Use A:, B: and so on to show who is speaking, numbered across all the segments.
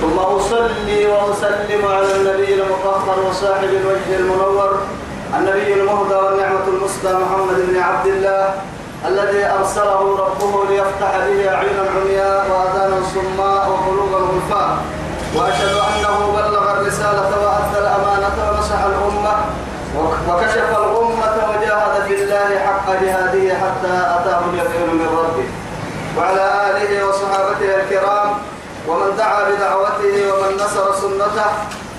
A: ثم أصلي وأسلم على النبي المطهر وصاحب الوجه المنور النبي المهدى والنعمة المسدى محمد بن عبد الله الذي أرسله ربه ليفتح به أعينا عمياء وآذانا صماء وقلوبا غلفاء. وأشهد أنه بلغ الرسالة وأدى الأمانة ونصح الأمة وكشف الأمة وجاهد في الله حق جهاده حتى أتاه اليقين من ربه. وعلى آله وصحابته الكرام ومن دعا بدعوته ومن نصر سنته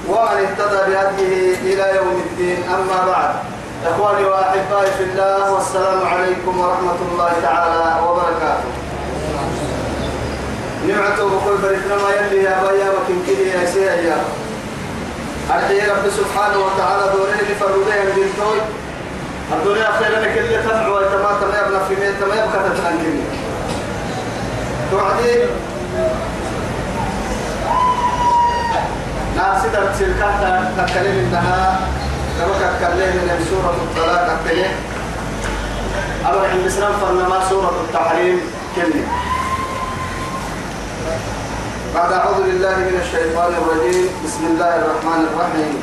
A: ومن اهتدى بهديه إلى يوم الدين. أما بعد إخواني وأحبائي في الله والسلام عليكم ورحمة الله تعالى وبركاته. نعمته بكل فريقنا ما يلي يا بيا وكن كده يا سيدي أرحي رب سبحانه وتعالى دورين لفرودين بنتوي. الدنيا خير لك اللي تنع ويتما تما يبنى في ميت تما يبقى تتنكني. توعدي ناس در سلكة تكلم إنها كما تكلم من سورة الطلاق تكلم أبو عند بسرام فنما سورة التحريم كلمة بعد أعوذ بالله من الشيطان الرجيم. بسم الله الرحمن الرحيم.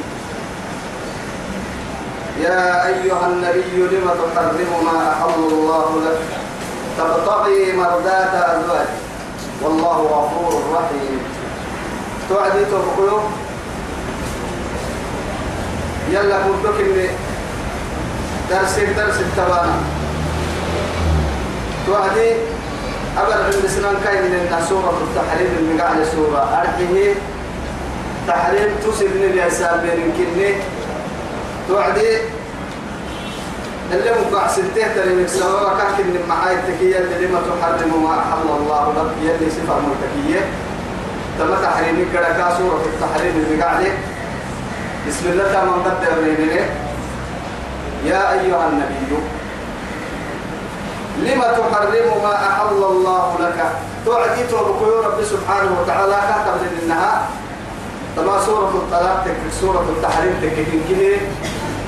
A: يا أيها النبي لم تحرم ما أحل الله لك؟ تبتغي مرضات أزواجك. والله غفور رحيم. توعدي تبقلوا يلا كنتك إني درسك درس التبانا توعدي أبر عند سنان كاين من سورة التحريم المقع سورة. أرحيه تحريم تسبني اليسار بين كني. توعدي اللي مقع سنتين ترى مكسوا كاك من التكية اللي لما تحرم ما أحل الله لك. يلي صفة ملتكية تم تحريم كركا سورة التحريم المقع بسم الله تمام قدر يا أيها النبي لما تحرم ما أحل الله لك؟ توعدي توبكو رب سبحانه وتعالى كتب لنها تما سورة الطلاق تكفي سورة التحريم تكفي كده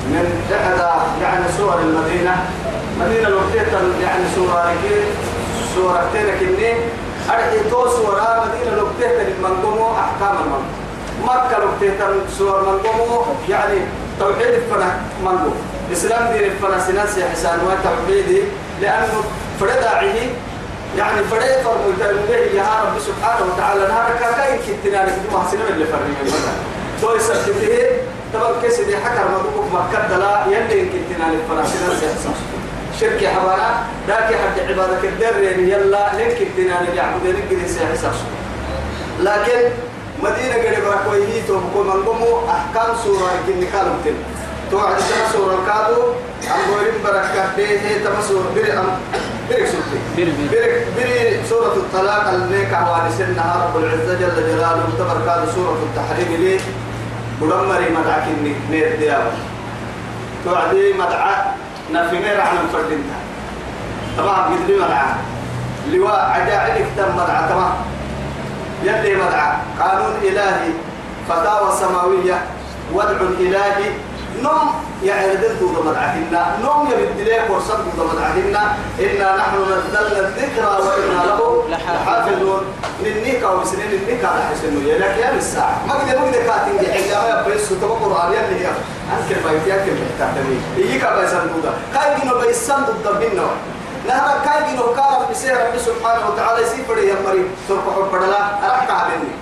A: من إحدى يعني سور المدينة. مدينة الوقتية يعني سورة سورة كني أرحي تو سورة مدينة الوقتية المنقومو أحكام المنقوم مكة الوقتية سور منقومو يعني توحيد الفنة منقوم إسلام دين الفنة سناس حسان وتوحيدي لأنه فرداعه يعني فريق فرموته يا رب سبحانه وتعالى نهار كاكاي كتنا لك ما حسنا اللي فرمي مثلا تو يسبته تبقى كيس دي حكر مدوك مكة دلا يلي كتنا لك فراسنا سيحسن شركة حوانا ذاك حد عبادك الدر يلا لين كتنا لك يعبدين قد سيحسن لكن مدينة قد بركويه تو بكو منقومو أحكام سورة كني كالمتن توعد سنة سورة الكادو أم غيرين بركة بيه تمسور بري أم بري سورتي بري بري سورة الطلاق الليك عوالي سنها رب العزة جل جلاله تبركة سورة التحريم ليه بدمري مدعك إني نير ديابا توعدي مدعى نفنير عن الفردينتا طبعا قدري مدعى لواء عجائب تم مدعى تمام. يلي مدعى قانون إلهي فتاوى سماوية وضع إلهي نوم يعردن دود مدعهنا نوم يبدلي فرصة دود مدعهنا. إنا نحن نزلنا الذكرى وإنا له لحافظون. ننيك أو سنين ننيك على حسنه يلك يا الساعة ما قد ما قد كاتين دي حجة ما يبرس تبقى قرآن يلي هي. أنك بيتي أنك بيتعتمي إيك بيسان دودا كاي جنو بيسان دودا بينو. نهر كاي جنو كارب بسير رب سبحانه وتعالى سيفر يمري سرق حب بدلا أرحك مني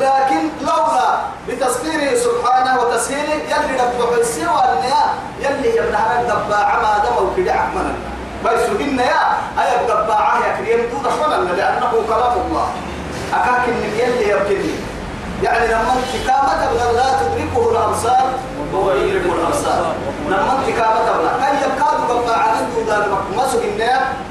A: لكن لولا بتسخيره سبحانه وتسهيله يلي رب حسين والنيا يلي يبنها الدباعة ما دم وكدا عمنا. بيسوهن يا أي الدباعة يا كريم دون حمنا لأنه كلام الله. أكاك من يلي يبكني يعني لما كتابة لا تدركه الأبصار وهو يدرك الأبصار لما كتابة تبغى كان يبقى دباعة دون ما سوهن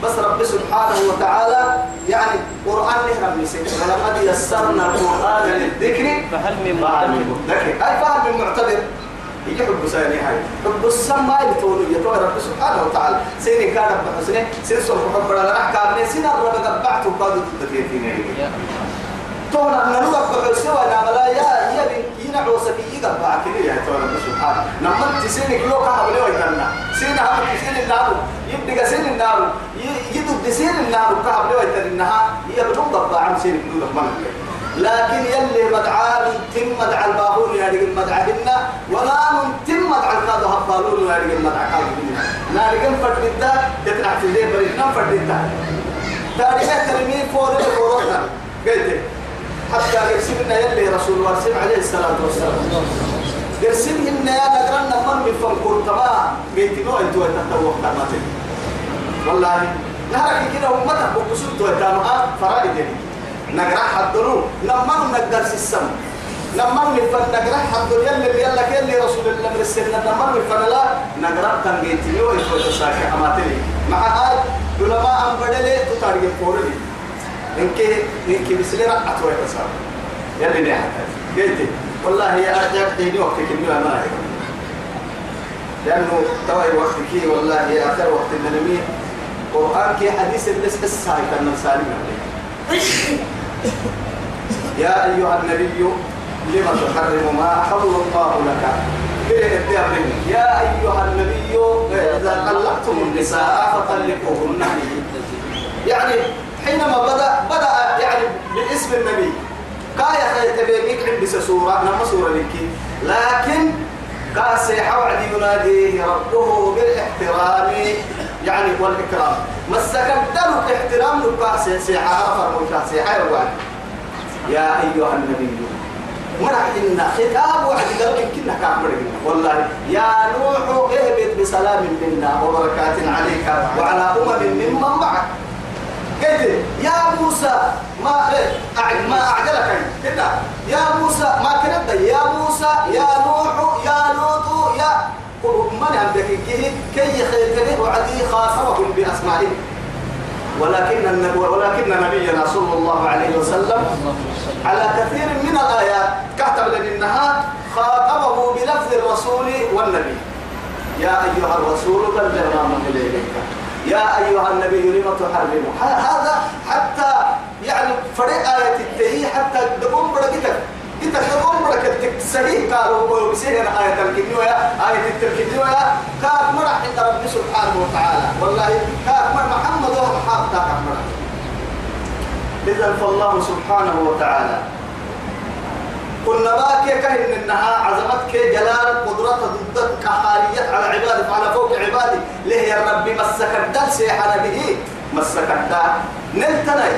A: بس رب سبحانه وتعالى يعني قرآن نهرب نسيت ولقد يسرنا القرآن للذكر
B: فهل من
A: من
B: معتبر
A: أي فهل من معتبر يجي حب سيني هاي حب السما يتولو يتولو رب سبحانه وتعالى. سيني كان بحسنه سين سوف حب رلا رحكا سين الرب قبعته قادو تدفيتين تونا نلوك بحسوا نعملا يا يا ينا عوسكي يقبع كده يا تولو رب سبحانه. نمت تسيني كيلو كهبلي ويتنا سين هم تسين النار يبدأ سين النار يدب سين النار كهبلي ويتنها يبدو قبع عن سين كيلو من لكن يلي مدعان تم مدعى الباهون يا رجل مدعهن ولا تم مدعى الكادو هبالون يا رجل مدعى كادو نارجل فردتا يتنع في ذي بريد نم فردتا تاريخ ترمي فور الفورنا قلت حتى قرسمنا يلي رسول الله عليه الصلاة والسلام. قرسمهن يا نقرن من بفنكور تما قلت نو انتو تتوقع كلماتي والله نهارك كده أمتك بقصود تويتاما فرائدين نقرأ حدلو لما نقدر السم لما نفن نقرأ حدلو يلا يلا كل رسول الله من السنة لما نفن لا. نقرأ تنجيتني ويفوت ساكي أماتني مع هاي علماء أم بدلي تتارجع فوري. إنك إنك بسلي رأت ويتساب يلا نحن قلت والله يا أرجع تيني وقتك إني ما لأنه توي وقتك والله يا آخر وقت النبي قرآن كي حديث اللي حس هاي كان سالم. يا أيها النبي لما تحرم ما أحل الله لك؟ يا أيها النبي إذا طلقتم النساء فطلقوهن يعني حينما بدأ بدأ يعني باسم النبي كايا خيتبينيك عند سورة نما سورة لك. لكن قاسي حوعد يناديه ربه بالإحترام. يعني والإكرام. مسكدلك احترام لك سيحة فرموك سيحة يا أيها النبي مرح إن ختاب وعد قلبك كنا كعمر والله يا نوح اهبط بسلام منا وبركات عليك وعلى أمم ممن معك. قلت يا موسى ما أعد ما أعجلك كده يا موسى ما كنت يا موسى يا نوح من عندك كي كي خير وعدي خاصمهم بأسمائهم ولكن ولكن نبينا صلى الله عليه وسلم على كثير من الآيات كتب لأنها خاطبه بلفظ الرسول والنبي. يا أيها الرسول بلغ ما إليك. يا أيها النبي لم تحرم هذا حتى يعني فريق آية التهي حتى دقوم برقتك إنت تقوم بركتك صحيح قالوا بسير آية الكنيوية آية التركنيوية كاك مرح عند رب سبحانه وتعالى. والله كاك مرح محمد وهم حاب تاك مرح إذا فالله سبحانه وتعالى. قلنا باك كهن إنها عظمتك جلال قدرة ضدك كحالية على عبادك على فوق عبادي. ليه يا ربي مسك الدل سيحنا به مسك الدل نلتني.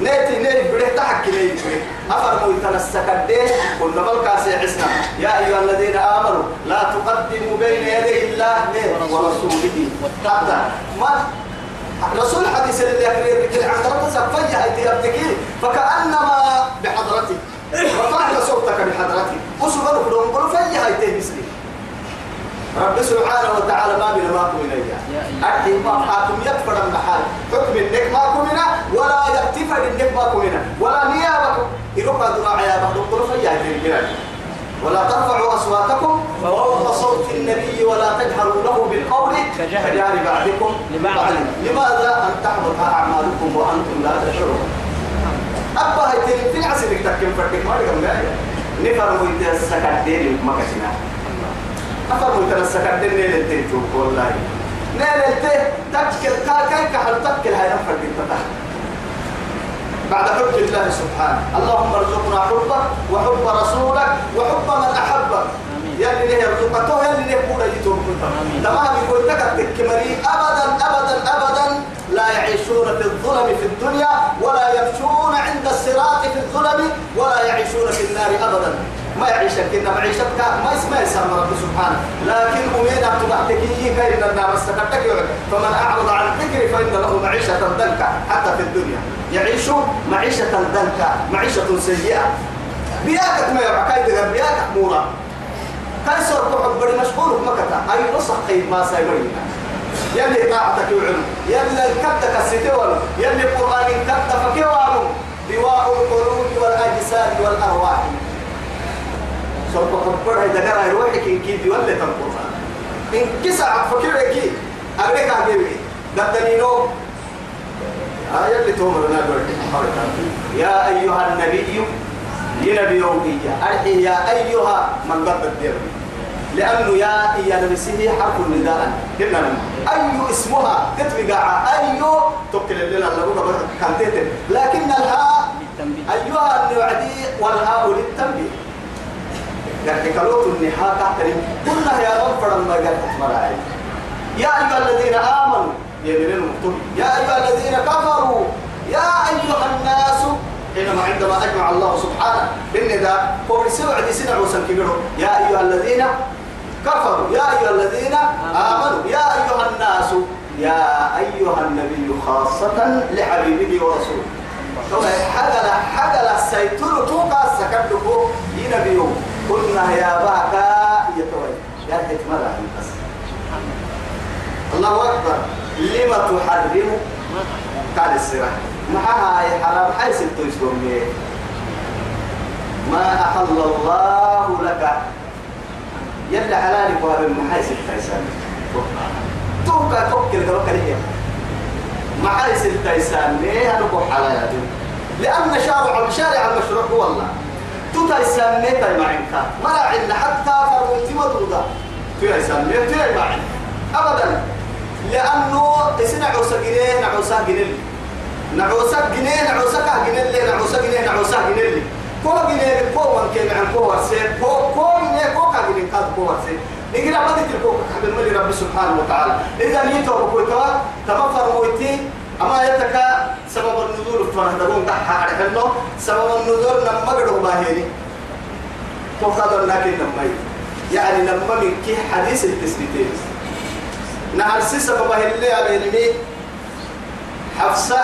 A: نيتي نيت بره تحكي نيت بره أفرموا يتنسك الدين قلنا بلقى سيحسنا يا أيها الذين آمنوا لا تقدموا بين يدي الله ورسوله. حتى ما رسول حديث اللي يكرر عن رب سفيا أيدي فكأنما بحضرته رفعت صوتك بحضرتي. وسبحانه كلهم قلوا فيا هاي تهمسني رب سبحانه وتعالى ما بنا ما كمنا يا أكيد ما حاكم يكفر المحال حكم النك ما كمنا ولا يكتفر النك ما كمنا. ولا نيابكم. يروح دراع يا بحر فيا هاي ولا ترفعوا أصواتكم. فوق صوت النبي ولا تجهروا له بالقول. كجهر بعضكم لبعض. لماذا أن تحبط أعمالكم وأنتم لا تشعرون? أبا هاي تين في عسلك تكيم فردك ما لكم جاية نفر ويت السكدين ما كسنا أفر ويت السكدين نيل التين توك والله. نيل التين تكل كاي كحل تكل هاي فردك تتح بعد حب الله سبحانه. اللهم ارزقنا حبك وحب رسولك وحب من أحبك. يلي ليه يرزقك يلي ليه قول يتوب تمام يقول لك تكمري أبدا أبدا أبدا. لا يعيشون في الظلم في الدنيا ولا يمشون عند الصراط في الظلم ولا يعيشون في النار أبدا. ما يعيشك إن معيشتك ما اسمه يسمى رب سبحانه. لكن أمينا تبعتك كأن النار استكتك فمن أعرض عن الذكر فإن له معيشة ضنكا حتى في الدنيا. يعيش معيشة ضنكا معيشة سيئة. بياكك ما يبقى كايد بياكك مورا. كاي صار تحب بدي مشغول بمكتا أي نصح خير ما سيبرينا يلي طاعتك يعلم يلي كدك الستول يلي قرآن كد فكيوانو دواء القلوب والأجساد والأرواح. سوف قرر إذا قرأ روحك إن كيد ولا تنقرآن إن كسع فكيوكي أبريك أبيبي ددنينو آية اللي تومرنا يا أيها النبي ينبي يومية أرحي يا أيها من ضد الدين لأنه يا يا نبسيه حرف النداء. هنا أي اسمها؟ تتبقى أي تقتل لنا اللغة كانت لكن الهاء أيها النوعدي والهاء للتنبيه قال كلوت النحاة تحترم. كلها يا رب فرما قال مراعي يا أيها الذين آمنوا يا أيها الذين كفروا يا أيها الناس. حينما عندما أجمع الله سبحانه بالنداء هو عدي سنع وسنكبره يا أيها الذين كفروا. يا أيها الذين آمنوا يا أيها الناس يا أيها النبي خاصة لحبيبه ورسوله. حدل حدل السيطر توقع سكبته ينبيه قلنا يا باكا يتوي يا حكمة بس. الله أكبر. لما تحرم؟ قال السراح معها هاي حرام. حيث التوسكم ما أحل الله لك يلا حلالك وهذا المحايس التيسان توقع توكل توكل هي محايس التيسان ليه هنقول حلال لأن شارع شارع المشروع هو الله. تتيسان متى معك ما عندنا حتى فروتي مدودة. تيسان متى معك أبدا. لأنه اسنا عوسى جنيه؟ نعوسى جنيه نعوسى جنيه نعوسى جنيه نعوسى جنيه نعوسى جنيه كو جنيه كو من كان عن كو ورسي كو كو جنيه كو كجنيه كاد كو ورسي نقول ما تتركوا حب الملي رب سبحانه وتعالى. إذا نيتوا بكويتوا تمفر مويتي أما يتكا سبب النزول فهدرون تحا عرفنو سبب النزول نما قدوا باهيني. تو خدر لكن نما يعني نما من كي حديث التسبيتين. نهر سبب اللي أبيني حفصة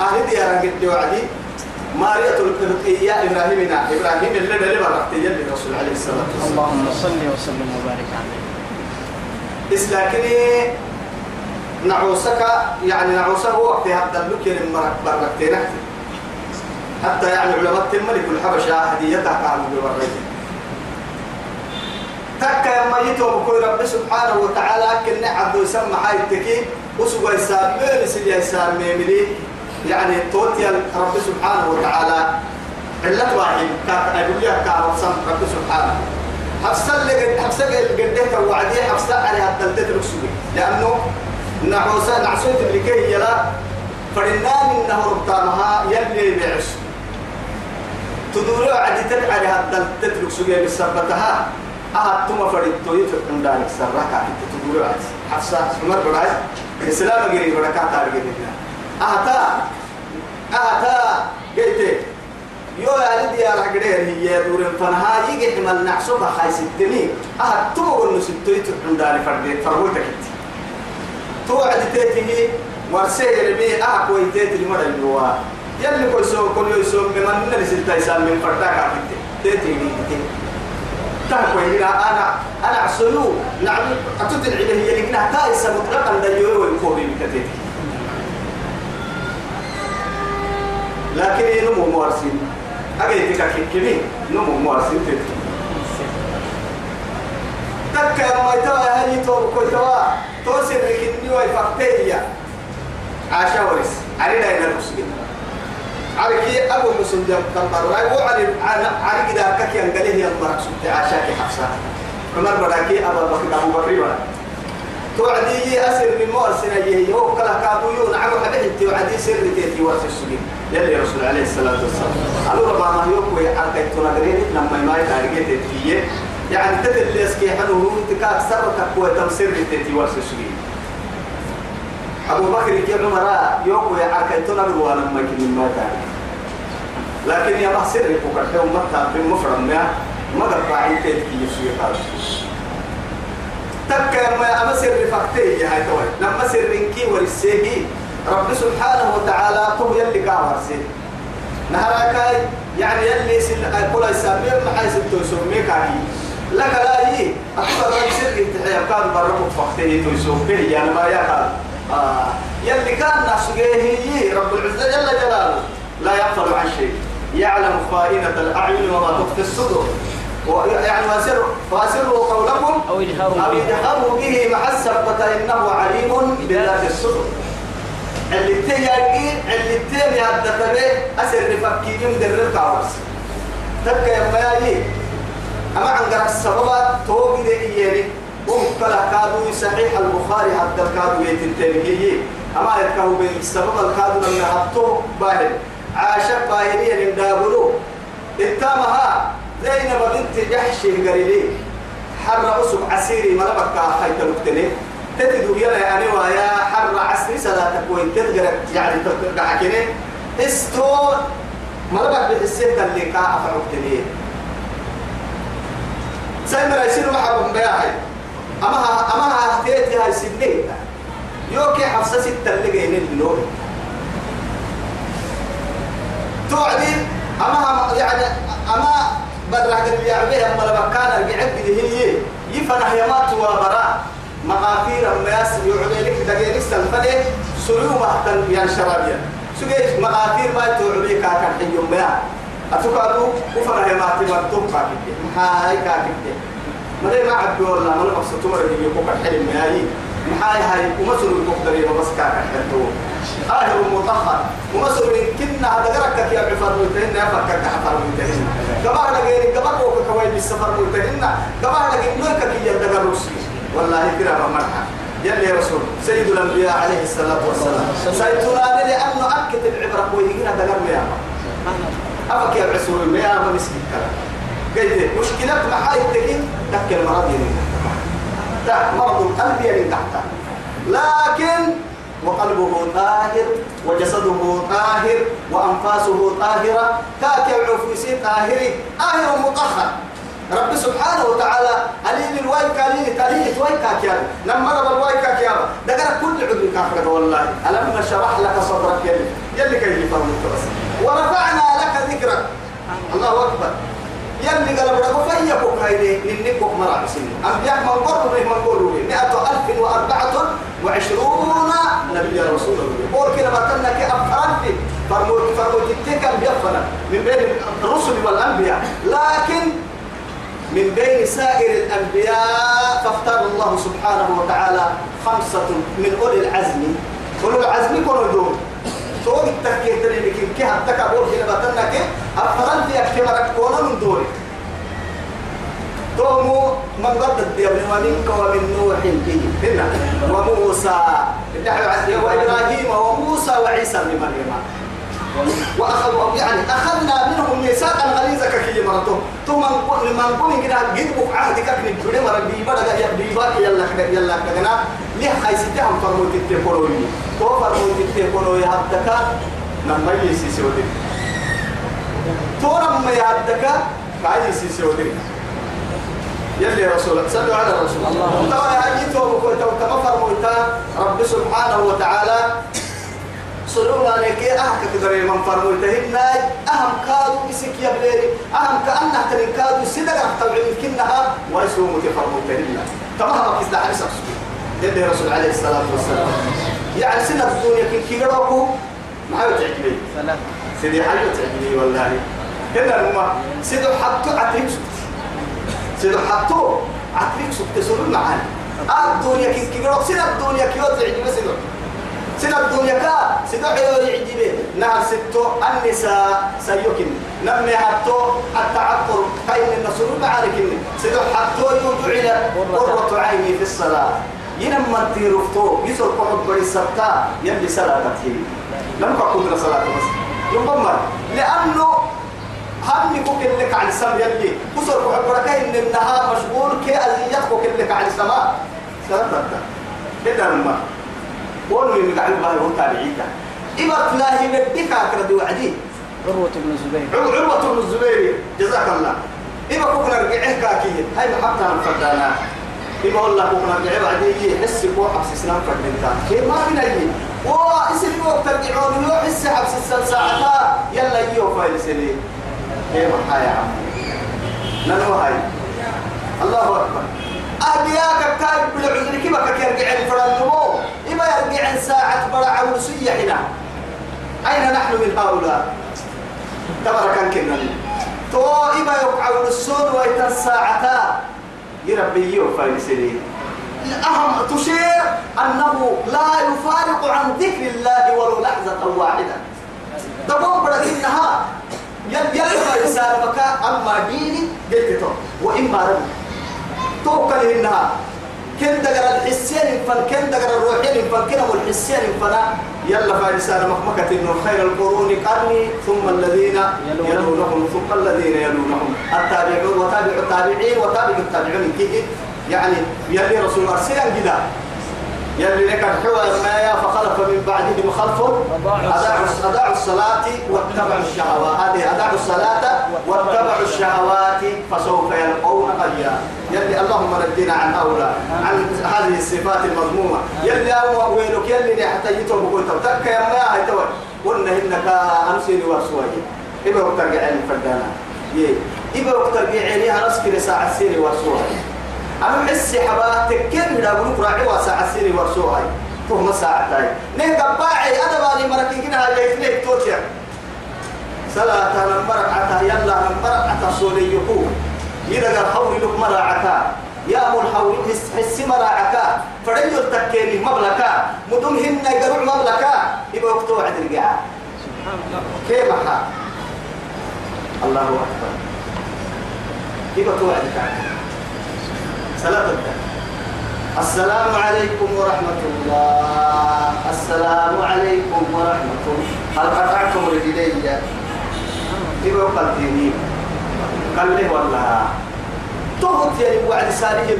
A: أهل ديارة قد وعدي. مارية القبطية إبراهيمنا. إبراهيم اللي اللي برقت يلي الرسول عليه الصلاة والسلام.
B: اللهم صل وسلم وبارك عليه.
A: إسلاكني نعوسك يعني نعوسك هو وقت هذا اللوك برقتين حتى يعني علماء الملك الحبشة هديتها كانوا بوريتين تكا يما يتو بكوي رب سبحانه وتعالى كن عبد يسمى حي التكي وسوى يسام مين سيدي يسام ميملي؟ يعني توتي رب سبحانه وتعالى. علة واحد. كاك أقول لك كاك رب سبحانه. حفصة اللي حفصة اللي قديت وعدي حفصة عليها التلتة رسولي لأنه نعوسة نعسوت اللي كي يلا فرنان إنه ربطانها يلي بعش. تدور عدي تدعي التلتة رسولي بسبتها. أها تما فريد توي تكون دارك سرقة تقول عاد حفصة عمر براي. الإسلام غيري بركة تارجع أهتا أهتا قلت يو يا لدي يا رجلي هي دور فنها يجي حمل نعسوك خايس الدني أها تما قلنا ستوي تكون دارك فرد فروتك توعد تيتي ورسي يرمي أها كوي تيتي لمرة الجوا يلي كل سو كل يوم من نرسل تيسان من فردك عبد تيتي تيتي تهكو هنا أنا أنا عسلو نعم أتوت العلم هي لكنها تايسة مطلقا دليل ويكوري بكتير لكن نمو موارسين أجي تكا كمين نمو موارسين تتكي تكا ما يتوى هاي تو كويتوا توسر لكني ويفقتيا عاشا ورس علينا إلى المسلمين عركي أبو مسلم جم كم راي وعلي عري كده كك ينقله يا مرق سبت عشاك حفصة عمر بداكي أبو بكر أبو بكر ولا توعدي أسر من مور سنة يهو كلا كابو يون عمو حبيت توعدي سر تيتي ورس السجين يلي رسول عليه الصلاة والسلام. قالوا ربما ما يوكو عركي تنادرين لما ما يتعرقين تيتي يعني تدل لسكي حلو تكاك تمسر تيتي ورس السجين أبو بكر كي عمر يوم يحكي تنبر ولا ما يمكن ما تعرف لكن يا محسن يفكر يوم متى بالمفرد ما ما قطع عين كي يسوي هذا تك ما أما سر فقتي يا هاي توي. لما سر إنكي ورسيه رب سبحانه وتعالى تو يلي قاور سي نهارك يعني يلي سل كل يسمي ما حيس توسمي كاي لك لا يي أكثر من سر انتحي كان بربك فقته تويسوك يعني ما يقال آه. يلي كان ناس هي رب العزة جل جلاله. لا يغفل عن شيء. يعلم خائنة الأعين وما تخفي الصدور. يعني واسر واسروا قولكم
B: أو اجهروا به.
A: مع السبة إنه عليم بذات الصدور. اللي تيجي اللي تيجي هذا به أسر نفكي من در الكاوس. تبقى يا ماجي أما عن قرأ السببات توقي إياني. ومكلا كادو صحيح البخاري حتى الكادو يتنتهي أما يتكهو بين السبب الكادو لما حطوه باهر. عاشق باهرية من دابلو. اتامها زينب بنت جحش القريبي حر أسب عسيري ملبك حيث المكتنين تتدو يلا يعني ويا حر عسري صلاتك وين تذكر يعني تذكر حكيني. إستو ملبك بحسيت اللي كا أفعبتني سيمرا يصير محبا بياهي أما أما ها تيتي هاي سنين. يوكي حفصة ستة اللي جايين النور توعدي. أما يعني أما بدر هذا اللي يعمله أما لما كان الجعب هي. يفنح يمات وبراء مغافير أما ياسر يعمل لك دقيقة سلفني سلو مهتن بيان شرابيا سجيش مغافير ما توعمل كاكا حيوم بيان أتوكادو وفنح يمات مرتوب كاكي هاي كاكي ما ما عبد والله ما نقص تمر اللي يقوم الحلم هاي محاي هاي ومسر المقدرين وبس كاكا حلتو آخر مطهر. ومسر كنا هذا جرك يا عفر متهن يا فكك حفر متهن قبار لقيني قبار وك كوي بالسفر متهن قبار لقيني نوك كي يدقر روسي والله كرام يا رسول سيد الأنبياء عليه الصلاة والسلام. سيدنا لأنه أكد العبرة ويجينا دقر يا أفك يا رسول يا ما مسكين كلام. قلت مشكلة محاي التكين تك المرض يلي. مرض القلب يلي تحت. لكن وقلبه طاهر وجسده طاهر وأنفاسه طاهرة. كاك العفوسي طاهري طاهر مطهر. رب سبحانه وتعالى أليل الوايكا أليل تأليل وايكا كيان لما رب الوايكا كيان دقر كل عذر كافر والله. ألم نشرح لك صدرك يلي يلي كي يفهمك بس. ورفعنا لك ذكرك. الله أكبر. يلي قال بدك فيكم هيدي ننكم مرا سن أنبياء من قرب من قولوا مئة ألف وأربعة وعشرون نبي رسول الله. قول كده بطلنا كي أفراد. في فرموت فرموت التكا بيفنا من بين الرسل والأنبياء. بين سائر الأنبياء فاختار الله سبحانه وتعالى خمسة من أولي العزم. أولي العزم كانوا دون توق التكيه تري لكن كي حتى كابور كده بطلنا كي أفراد في أكتمرك كونا من دوري. تومو من قد الدين ومنك ومن نوح هنا. وموسى. وإبراهيم وموسى وعيسى بن مريم. وأخذوا يعني أخذنا منهم ميثاقا غليظا كي مرتهم ثم من كون كده جدوا عهد كك نجري مر بيبا يا بيبا يلا يلا كده ليه خايستهم فرموا تتكلوا تو فرموا تتكلوا يا هدك لما يسيسي ودي. تو لما يهدك كاي يسيسي ودي. يلي رسول صلوا على الرسول. الله. ترى يا جيتوا وكما فرموا رب سبحانه وتعالى. صلونا لك أهك كدري من فرمو تهنا أهم كادو إسك يا بليري. أهم كأنها تلين كادو سيدك تبعين كنها ويسوم تفرمو تهنا تمام كيس دعاني سبسو يدي رسول عليه الصلاة والسلام يعني سنة الدنيا كي كي قرأكو ما
B: ثلاثة
A: سيدي حيو تعجبي والله. كنا هما سيدو حطو عتريك سكت سيدو حطو عتريك سكت سنو معانا. الدنيا كي كي قرأك سنة الدنيا كي تعجبي سيدو. سنة الدنيا كا سيدو حيو يعجبه. نهر ستو النساء سيوكن. نمي حتو التعطر كاين النصر معاركن سيدو حتو يدعي قرة عيني في الصلاة. ينما تيرفتو يسر قعد بري السبتا يلي صلاة تهي لم تكن صلاة بس يمما لأنه هم يكون لك عن السماء يلي. كسر قعد بركة إن النهار مشغول كي أزيتك لك عن السماء. صلاة تهي كده قولوا اللي قاعد باهي هو تابعيك إبرت لا هي بدك أكرد وعدي
B: عروة بن الزبير.
A: عروة بن الزبير. جزاك الله إبا كوكنا رجعه كاكي هاي محبتها الفردانا إبا والله كوكنا رجعه بعدي يحس كو حبس سنان فردنتا كيف ما بنا يجي وإسر يوم ترجعون يو حس حبس السن ساعتا يلا يو فايل سنين كيف حيا عم ننو هاي الله أكبر أبياك كاي بالعذر كيف كيرجع الفرنمو إما يرجع ساعة برع ورسية هنا. أين نحن من هؤلاء؟ تبارك كنا تو إما يقع السون ويتن ساعتا يربي سنين الأهم تشير أنه لا يفارق عن ذكر الله ولو لحظة واحدة. تقوم بركنها يل يل رسالة بكاء أما ديني قلت وإما ربي. توكل إنها. كن دقر الحسين فن كن دقر الروحين فن كنا والحسين فنا يلا فارسان مخمكة إنه خير القرون قرني ثم الذين يلونهم ثم الذين يلونهم. التابعون وتابع التابعين وتابع التابعين. كي يعني يلي رسول أرسلان كده يلي لك الحوى ما يا فخلف من بعدهم خلف أضاعوا الصلاة واتبعوا الشهوات. هذه أضاعوا الصلاة واتبعوا الشهوات فسوف يلقون غيا يلي اللهم نجينا عن هؤلاء عن هذه الصفات المذمومة. يلي أو وينك يلي حتى يتوب كنت تك يا ما هي توي قلنا إنك أمسيني ورسوي إبا وقت رجعين فردانا. يه إبا وقت رجعين هرسك لساعة سيني ورسوي أنا حس حبا تكين لا بقول راعي وساعة سيني ورسوي فهم ساعة تاي نه قباعي أنا بالي مركين كنا هاي ليك توتيا صلاة نمبر عتا يلا نمبر عتا صولي يقول. إذا قال حول لك مراعكا يا أبو الحول حس حس مراعكا فرجل تكيني مبلكا مدم هن يقرع مبلكا يبقى وقتو عد القاع كيف حال الله أكبر. يبقى توعد سلام السلام عليكم ورحمة الله. السلام عليكم ورحمة الله. هل قطعتم رجلي؟ يبقى قلتيني. قال لي والله. تهت يا ابو علي سالي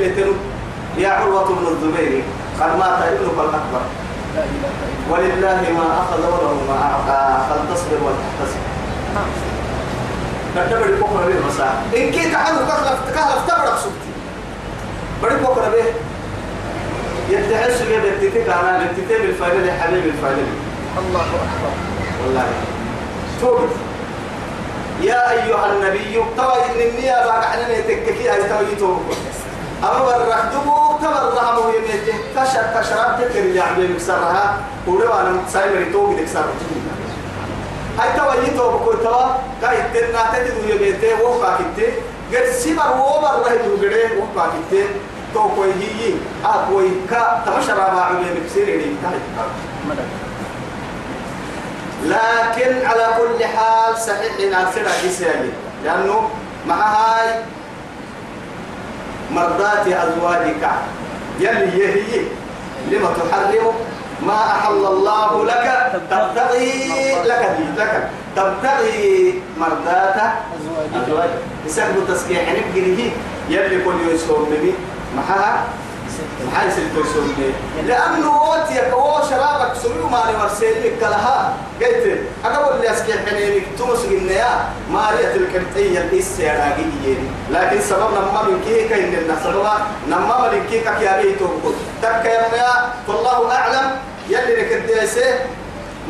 A: يا عروة بن الزبير. قد مات ابنك الأكبر. ولله ما أخذ وله ما أعطى. فلتصبر ولتحتسب. كتبر بكرة به مساء إن عنه كهلف كهلف تبرك سبتي بدي بكرة به يدعي سجى بنتك أنا بنتك بالفائدة حبيب الفائدة
B: الله أكبر.
A: والله. توبت يا أيها النبي توا إنني أبغى حنا نتككي هاي توا يتوب أما برخدمو تمر رحمه يميته كشر كشرات تكر اللي عمل مكسرها ولو أنا سايمر يتوب يكسر هاي توا يتوب كل توا كاي تنا تدو يميته وقع كتة قد سمر ومر راه يدوغره وقع كتة تو كوي هي آه كوي كا تمشر ما تاي
B: مدد
A: لكن على كل حال صحيح إن أكثر حديثي لأنه مع هاي مرضات أزواجك يلي هي لما تحرم ما أحل الله لك تبتغي لك دي لك تبتغي مرضات
B: أزواجك
A: أزواجك يسبب تسكيح نبقى يلي كل يسوم بني معها محل سلتو يسوم لأنه وقتك هو شرابك سميو مالي مرسيلك كلها. قلت أقول اللي أسكي حنينك. تمس النيا مالية الكرتية الإسيراجية لكن سبب نما من كي كاين لنا سبب نما من كي كيابي توقف تك يا والله أعلم. يلي لك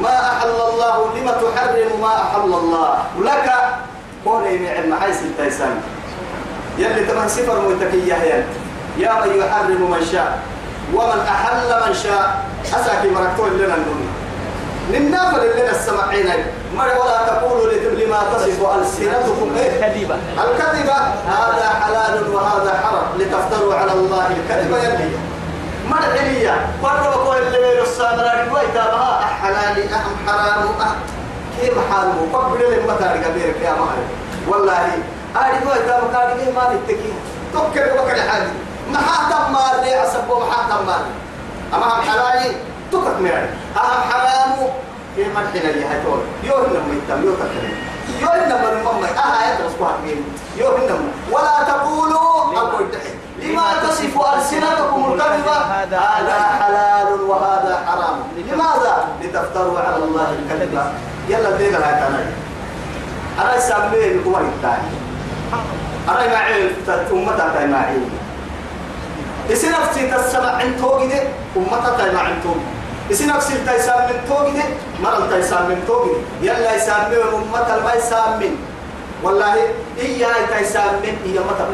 A: ما أحل الله لما تحرم ما أحل الله. ولك كون يمعن محيس التيسان. يلي تمن سفر متكية يلي. يا من يحرم من شاء ومن أحل من شاء. أساكي مركتون لنا الدنيا. للنافل لنا السمعين ما ولا تقولوا لما تصف ألسنتكم. إيه؟
B: كذبة
A: الكذبة. هذا حلال وهذا حرام. لتفتروا على الله الكذب يلي. الحلية قرب قول الليل السامرة ويتابها حلالي أهم حرام أهم كيف حاله قبل لما تارك بيرك يا مهر والله أريد ويتابها قال لي ما نتكي. تذكر وكل حاجة ما حاتم مال لي أسبه ما حاتم مال أما هم حلالي؟ تكت ميري أهم حرام كيف ما الحين اللي هتقول يوه لما يتم يوه تكلم يوه لما الماما أها يدرس بها يوه لما ولا تقولوا أقول دحين. لما تصف ألسنتكم الكذبة؟ هذا حلال. وهذا حرام. لماذا؟ لتفتروا على الله الكذبة. يلا دينا لا تناي أنا. سامي الأمر الثاني أنا ما عيل أمتا تاي ما عيل إسي نفسي تسمع عن توقي أمتا تاي ما عن توقي إسي نفسي تيسام من توقي مرل تيسام من توقي يلا يسامي أمتا ما يسامي والله إياه من إياه متى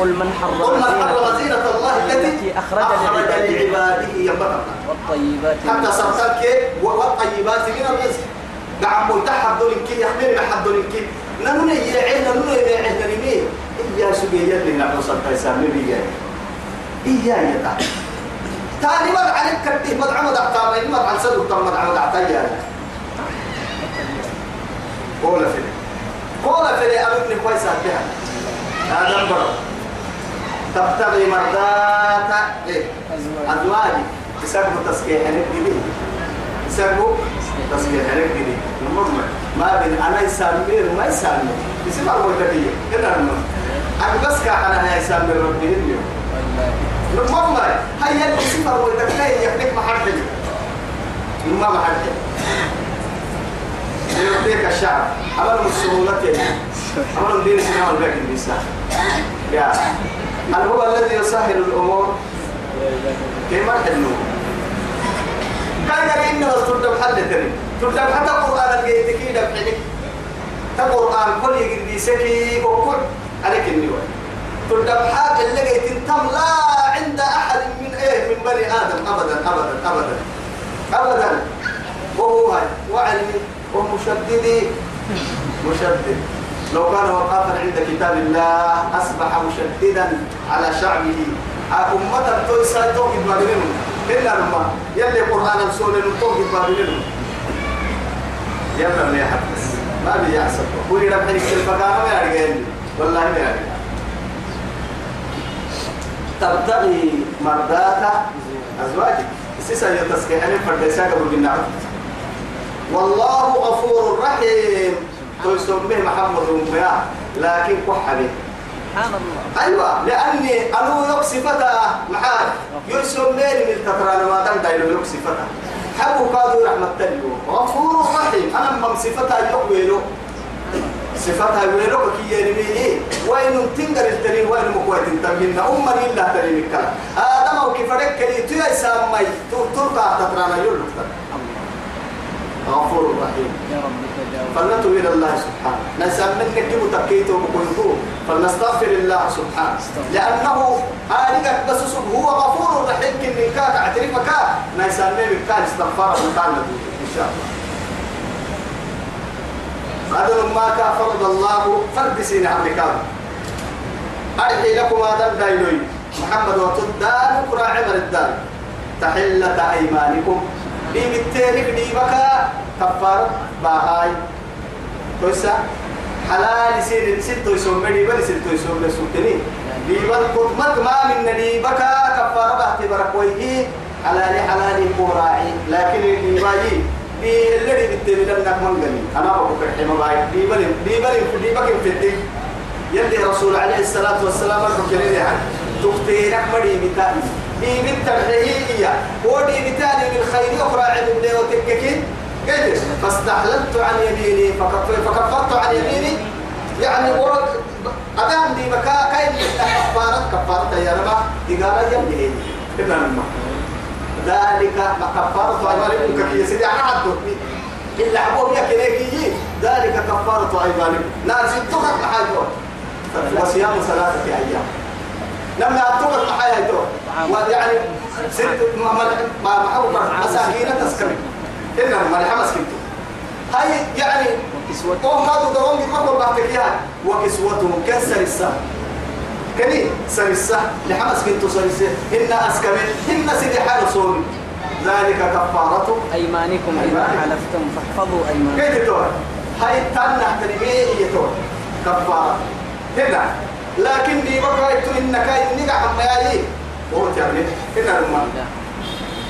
B: قل من حرم
A: قل من حرم
B: زينة
A: الله التي
B: أخرج
A: أخرج
B: لعباده.
A: ينبغي
B: والطيبات من
A: حتى
B: الرزق.
A: صرتك والطيبات من الرزق. نعم ملتحد دول كي يحمل محد دول كي نمنا يعين نمنا يعين نمين إيا سبيا اللي نحن صرت يسامي بيا إيا يتا تاني مر عليك كتيه مدعم دعتا مر على سدو تم مدعم دعتا يا قول فيلي. قول فيلي أبني كويس بها هذا برو تبتغي مرضات إيه؟
B: أزواج
A: أزواجي يسموا تسكيح نكدي يسموا تسكيح نكدي المهم ما بين أنا يسامير وما يسامير يسمى أبو تبيه كده المهم. أنا بس كأنا هاي يسامير ربي اليوم المهم هاي اللي أبو تبيه يحبك محرج ما محرج يعطيك الشعب عملوا السهولة. عملوا دين سنة والباقي النساء. يا. هل هو الذي يسهل الأمور. كيف حلو. كان يقول إنه تردم حل تري تردم حتى القرآن الجيد كيدا بحلك القرآن كل يجري بيسكي وكل. عليك النوى تردم حاجة اللي جيت تم لا عند أحد من إيه من بني آدم. أبدا أبدا أبدا. أبدا. وهو هاي. وعلمي. ومشددي. مشدد. لو كان وقافا عند كتاب الله أصبح مشددا على شعبه. أمة تويسا توقف بابلين إلا لما يلي قرآن السورة توقف بابلين يلا ما يحدث. ما بي يحسب قولي ربحي كل مكان ما يرجعني والله ما يرجعني تبتغي مرضات أزواجك. سيسا يتسكي أنا فرديسا قبل بالنعم والله غفور رحيم. تسميه محمد ومبيا لكن كحبي
B: سبحان الله.
A: أيوه لأني أنا يكسفتا معاك يسميني من تتران ما تنتهي يكسفتا حبوا قالوا رحمة الله غفور رحيم. أنا من صفتها يقبلوا صفتها ويلوك كي يرميه وين تنقر التنين وين مكويت تنمين أمة إلا تنين الكلام. آدم أو كيف ركلي؟ تيا سامي. تركع تترانا يلوك غفور رحيم. فلنتوب إلى الله سبحانه. نسأل منك كيف تكيته وكنتو فلنستغفر الله سبحانه. لأنه آلك بس هو غفور رحيم. كن من كاك اعترفك نسأل من كان استغفار وكان إن شاء الله. هذا ما كان فرض الله فرد سين أمريكان أرحي لكم هذا الدايلوي محمد وتدان قرى عمر الدار تحلة أيمانكم. دي بالتالي دي بكا كفار باهاي. تويسا حلال سين ست تويسوم دي بل ست تويسوم لسوتني دي بل قدمت ما من دي بكا كفار بحتي بركويه. حلال حلال قراعي لكن دي باي دي اللي بالتالي لم نكمل غني أنا بقول حما باي دي بل دي بل دي بكم في يلي رسول عليه الصلاة والسلام الحكيرين يعني تختيرك مري بتاني دي بالترحيهية ودي بتاني من خير أخرى عند ابن وتككين قلت فاستحللت عن يميني. فكف- فكفرت عن يميني. يعني ورد أدام دي مكا كاين كفارة كفارة يا رب. دي قال يمي كنا نما ذلك ما كفارة أيمانكم كي سيدي. أنا عدتني إلا عبوه يا كنيكي ذلك كفارة أيمانكم نار ستوك محاجون وصيام ثلاثة أيام. لما أتوقع محايا ويعني ست ما محاول مساكين تسكن. إنما ما الحمس كنتو هاي يعني قوم هذا دوام يتمكن بعدك إياها وكسوتهم كسر السهم كني سرسة لحمس كنتو سرسة إن أسكمل إن سيدي حال صومي. ذلك كفارته
B: أيمانكم إذا. حلفتم فاحفظوا أيمانكم.
A: كيف تقول هاي تنح تنمية يتور كفارة. هنا. لكن دي بقى إنك إنك عم هو تعمل هنا لما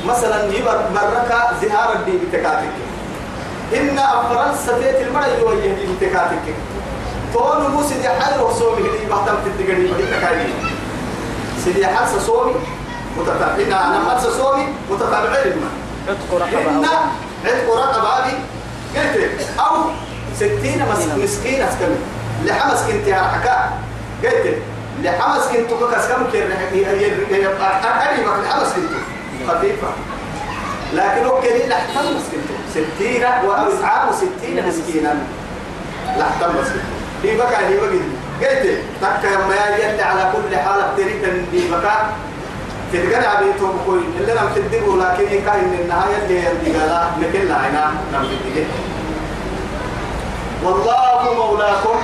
A: مثلا يبقى مركا زهار الدي بتكاتك. إن فرنسا تيت المرأة يوية دي بتكاتك. تون مو سيدي حال وصومي اللي بحتم تدقني بتكاتك سيدي حال صومي متتابعين أنا حال صومي متتابعين
B: عتق رقبة
A: إن عتق رقبة هذه قلت أو ستين مس- مسكين أسكن لحمس كنت يا حكا قلت لحمس كنت بكس كم كير أقري بك لحمس كنت خفيفة لكن أوكي لحتم مسكنت ستين وأو إسعام ستين مسكينا لحتم مسكنت هي بقى هي بقى قلت تك ما يلي على كل حال تريد ان بمكان تتقنع بيتهم كوي اللي نم تدقوا لكن كان من النهاية اللي يلي قالا لكن لا عنا تدقوا والله مولاكم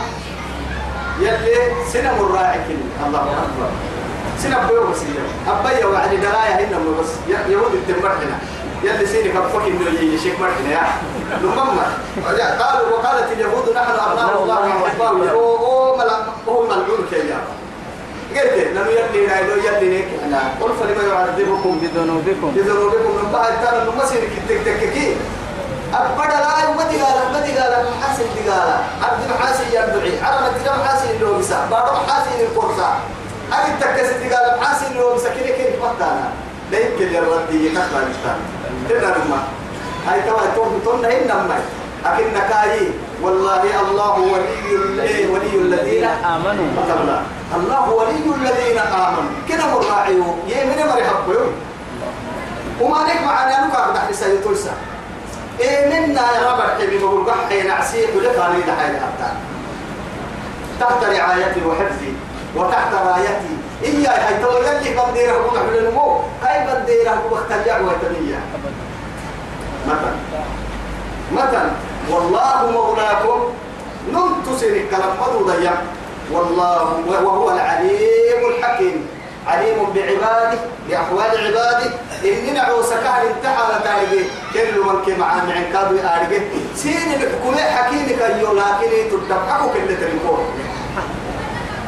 A: يلي سنم الراعي الله أكبر. سنم بيو بس أبايا وعد درايا هنا بس. يهود التمر هنا يلي سيني كفوك إنه يجي شيك مرتنا يا. لمما قالوا وقالت اليهود نحن أبناء الله وأحبابه هو ملعون هو ملعون كيا قلت لم يلي نايدو يلي نيك قل فلما يعذبكم؟
B: بذنوبكم.
A: بذنوبكم. من بعد ترى إنه مسير كتك تككي أبدا لا ما تقال ما تقال محاسن تقال عبد محاسن يدعي عرب تقال محاسن اللي هو بسا بعض محاسن القرصة أبي تكس تقال محاسن اللي هو بسا كده كده فتانا لا يمكن يردي يكفى الإنسان. تنا لما. هاي توا توم توم نهين نما لكن نكاي والله الله ولي ولي الذين
B: آمنوا.
A: مثلا الله ولي الذين آمنوا. كنا مراعيو يمين مرحب يوم وما نك معنا نكا تحت سيتوسا إيه منا يا رب الحبيب بقول قحي نعسيك لك علي دحين حتى تحت رعايتي وحفظي وتحت رايتي. إياي هاي تو يلي بنديره هو نحن النمو هاي بنديره هو اختلع وتنية مثلا. مثلا. والله مولاكم سنك لما ضيع والله وهو العليم الحكيم. عليم بعباده بأحوال عباده. إننا عوسى كهل انتحى لتارجي كل من كي معاه معن كادو يارجي سين الحكومة حكيمك أيو لكن تدبحكو كل تلقون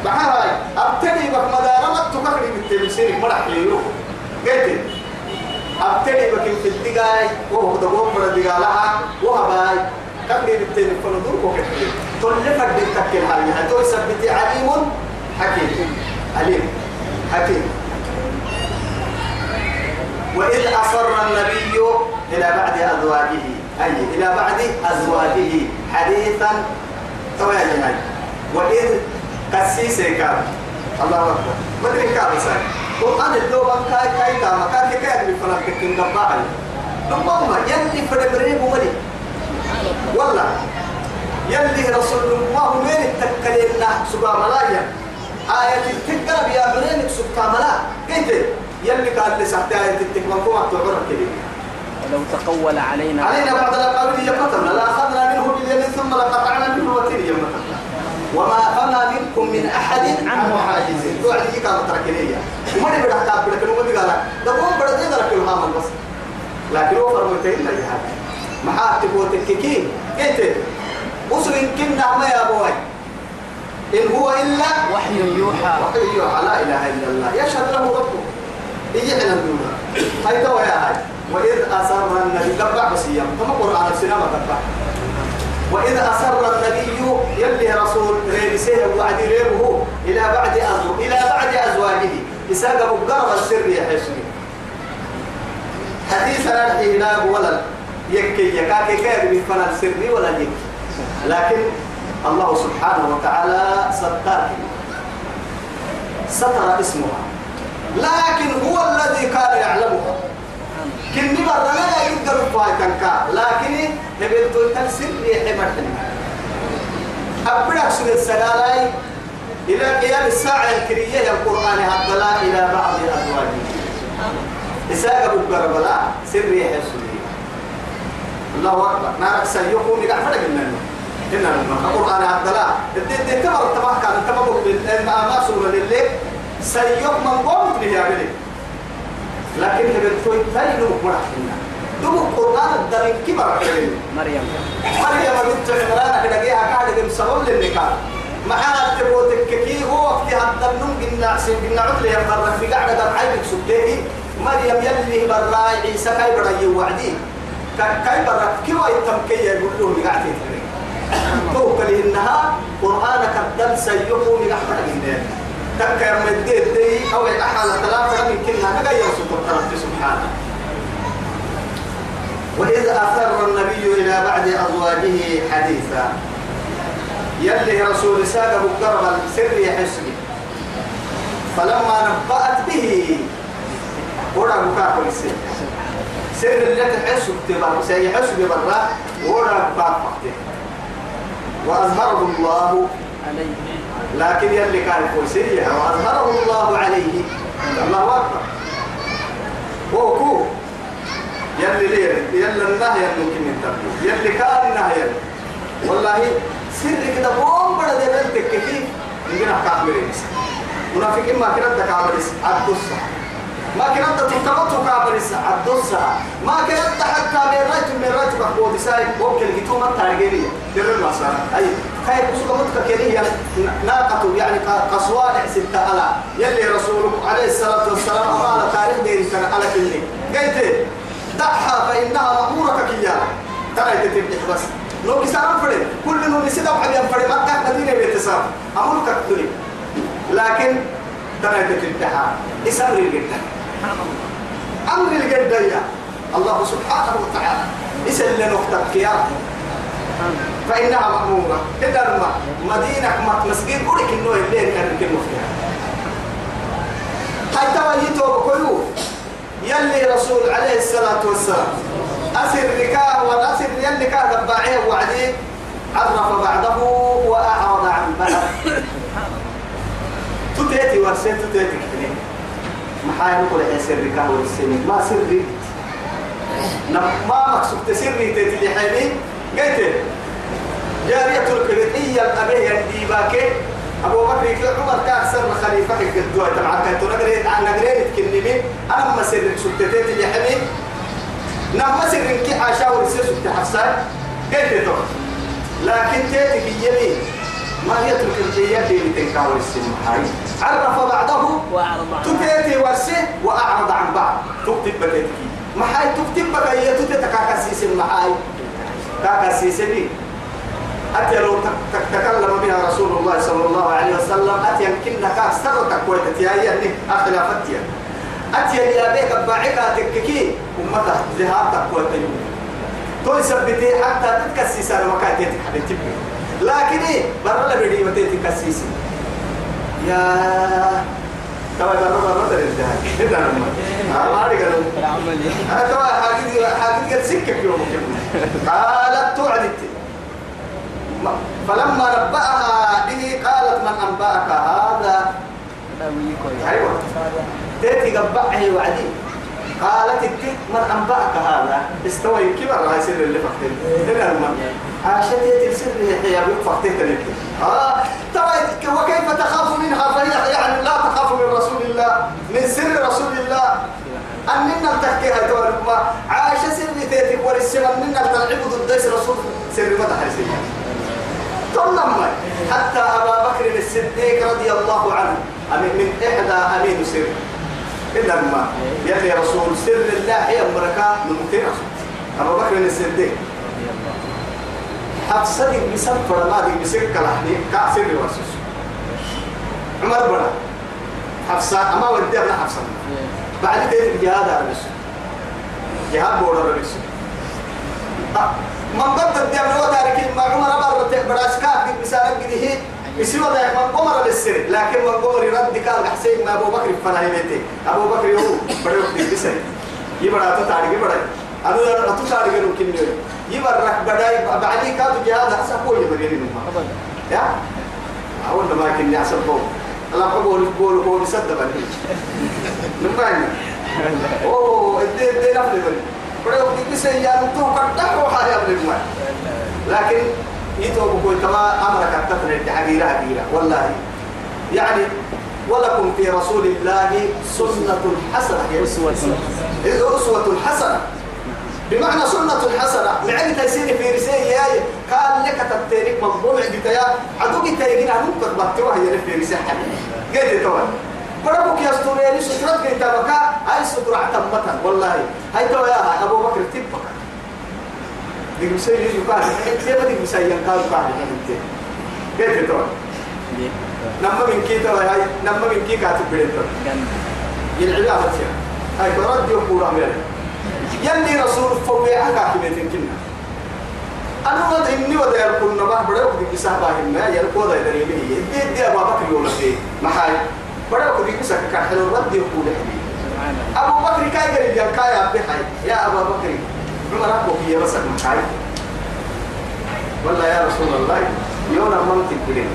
A: بحاي أبتدي بك مدارة ما تكفري بالتمسير مرح ليرو قلت أبتدي بك في الدقاي. وهو دقوم بر الدقالها. وهباي كفري بالتلقون دور وكتير تلفت بالتكين هاي هتوي سبتي عليم حكيم. عليم. حكيم وإذ أصر النبي إلى بعد أزواجه. أي إلى بعد أزواجه حديثا. تويا جناي وإذ قسيس كان الله أكبر. ما أدري كان ساي وأنا الدوبة كاي كاي كام كان كي كاي بفلان كتير نباعي نبما يلي فرمرين ولي والله. يلي رسول الله من التكلين سبا ملايا آية التكرب يا برينك سبا ملا كيف؟ يلي قال لي سحتى آية التكرب كما تعرف كده
B: ولو تقول علينا.
A: علينا بعض الأقاويل يمتنا لا أخذنا منه باليمين ثم لقطعنا منه وتين يمتنا وما فما منكم من أحد عنه حاجزين توعد يجيك على تركنية وما نبدأ كابل لكن هو قال ده هو بدأ يدرك الهام بس. لكن هو فرمتين لا يهاب محاتب وتككين وصل إن كنا ما يا أبوي. إن هو إلا
B: وحي يوحى.
A: وحي يوحى. لا إله إلا الله. يشهد له ربه. حنا الدنيا هاي توا يا هاي. وإذ أسر النبي قبع بس يوم كما قرآن السينما قبع وإذ أسر النبي يلي رسول ريبسيه وعدي ريبه إلى بعد أزو إلى بعد أزواجه. إساق مقرب السر يا حسني. حديثنا الحيناب ولا يكي يكاكي كير من فنا السر ولا يكي. لكن الله سبحانه وتعالى ستار ستر اسمها. لكن هو الذي كان يعلمها. كن لا يقدر فايتنكا لكن نبيتو تلسل يحمر أبدا سورة السلالة إلى قيام الساعة الكرية القرآن هدلا إلى بعض أزواجه إساق أبو كربلاء سر يحسن الله أكبر. نارك سيقوم يقع فرق منه إن القرآن هدلا دي تمر تبع كان تبع ما سورة لله سيق من قوم به يعمله لكن هبتوي تايلو مرحنا دم القرآن الدرين كبر
B: مريم.
A: مريم بنت عمران كده جيها قاعدة سبب للنكاح معاها تبوتك كي هو وقت هذا النوم قلنا عسين قلنا يا برا في قاعدة قام عيبك سبتيه مريم يلي برا عيسى كاي برا يوعدي. كاي برا كي وايتم كي يقول لهم قاعدين توكل إنها قرآنك الدم سيقوم يحفظ إنه تك يا مدير دي أو أحد ثلاثة من كلها نجا يوسف رب سبحانه. وإذ أثر النبي إلى بعد أزواجه حديثا. يلي رسول ساق مقرب السر يحسني فلما نبأت به ورا بكاكل السر. سر اللي تحسه تبر سيحسه برا ورا بكاكل وأظهره الله
B: عليه.
A: لكن يلي كان كويسية وأظهره الله عليه. الله أكبر. وهو يلي ليه؟ يلي النهي ممكن ينتبه يلي كان النهي والله سر كده بوم بڑا دي بنتك كيف نجينا كاملين منافقين ما كنا تكاملين عدوسا ما كنا تتمتوا كاملين عدوسا ما كنا حتى من رايت بقود ساي ممكن جيتوا ما تارجيني در المسار أي كاي بسوق متك كيريا ناقة يعني قصوانع ستة ألا يلي رسول عليه الصلاة والسلام قال تاريخ ديري كان على كلي. قلت دعها فإنها مأمورة كيا ترى تتبع بس. لو كسران فرد كل نور يسيد أبو حبيب فرد ما كان مدينة بيتسام أمور كتولي لكن ترى تتبعها إسامر الجدة أمر الجدة يا الله سبحانه وتعالى إسأل لنختك يا فإنها مأمورة. كده ما مدينة مسجد قولك إنه الليل كان يمكن مفتاح هاي توجيته بكلو يلي رسول عليه الصلاة والسلام. أسر ركاه والأسر يلي كان دباعيه وعدي عرف بعده وأعرض عن بعد تتيتي ورسين تتيتي. كتنين محايا نقول يا سر ركاه والسنين ما سري. ما مقصود. تسري تتلي حيني قلت جارية الكبتية الأبيه الديباكي أبو بكر في عمر كأكثر خليفة الدواء. تبع كنت نقريت عن نقريت كنمي أنا ما سر سبتتيت اللي حمي نما سر كي حاشا ورسي سبت حفصان قلت لكن تيتك اليمين ما هي الكبتية اللي تنكاور السن. هاي. عرف بعضه
B: وأعرض عن
A: تتيتي ورسي وأعرض عن بعض. تكتب بتيتك محاي تكتب بقى هي تتكاكسيس محاي كاكسيس بي أتي لو تكلم بها رسول الله صلى الله عليه وسلم أتي يمكن كاس ترتك ويتتيا يعني أخلافتيا أتي يا بيك باعك تككي أمته ذهابتك ويتيا تو سبتي حتى تتكسس أنا وكاتي حبيبتي. لكن إيه؟ برا لبدي متى تكسسي يا توا برا برا ترى ده ده أنا ما أدري قالوا.
B: العملية.
A: أنا توا حاجة حاجة سكة يوم قالت توعدت فلما نبأها به قالت من أنبأك هذا؟ أيوة. تأتي قبعه وعدي. قالت من أنبأك هذا؟ استوى كبر هاي سر اللي فقتل الماء عاشت يتي سر يا ابو فقتل آه ترى وكيف تخاف منها؟ فهي يعني لا تخاف من رسول الله من سر رسول الله. أننا تحكيها دول. ما عاش سر تيتي ورسل أننا تلعب ضد رسول سر ما تحرسي ثم حتى أبا بكر الصديق رضي الله عنه من إحدى أمين سر. إلا ما يلي رسول سر الله هي مركا من مكتين رسول. أبا بكر الصديق. حفصدق بسفر ما دي بسكة لحني كأسر رسول عمر بنا حفصة أما ودي أبنا حفصة بعد كده الجهاد على بس جهاد بورا بس من ضد الدم هو تارك ما عمر أبر براس كاف مثال قده يسوى ده من قمر للسر لكن من قمر رد قال حسين ما أبو بكر فنا هيبتي أبو بكر يهو بدو بس يبرا تتارك يبرا أنا أنا تتارك ممكن يبرا بداي بعدي كاد جهاد حسب هو يبريني منها يا؟ أول ما كني أحسب هو. الله قبول قول قول صدق بني بعد. أوه الدين الدين افضل بني بدو بس يا تو قد وحا يا ابن المال لكن يتو بقول كما أمرك التفرد حقيره حقيره والله. يعني ولكم في رسول الله سنة حسنة.
B: أسوة.
A: أسوة حسنة. بمعنى سنة حسنة معي تيسير في رسالة ياي قال لك تبتيرك مضمون عندك يا عدو جيت يجينا نقطة بطوها هي في رسالة. قلت توا بربك يا استوريني سترات كي تبكى هاي سترة عتمتا والله هاي توا يا أبو بكر تبكى. دي مسير يجي قال كيف دي مسير قال قال قلت توا نما من كي توا هاي نما من كي كاتب بيت يلعب هاي برد يقول أمير يلي رسول فوقي أكا في بيتين كنا. أنا وضع إني وضع يلقون نباه بڑا وقت بسحبا هما يلقوا ضع دري به دي دي أبا بكر يوم دي محاي. بڑا وقت بسحبا كان حلو رد يقول حبي أبو بكر كاي قريب يا كاي أبي حي يا أبا بكر. عمر أبو كي بسك محاي. والله يا رسول الله يونا منطق بلين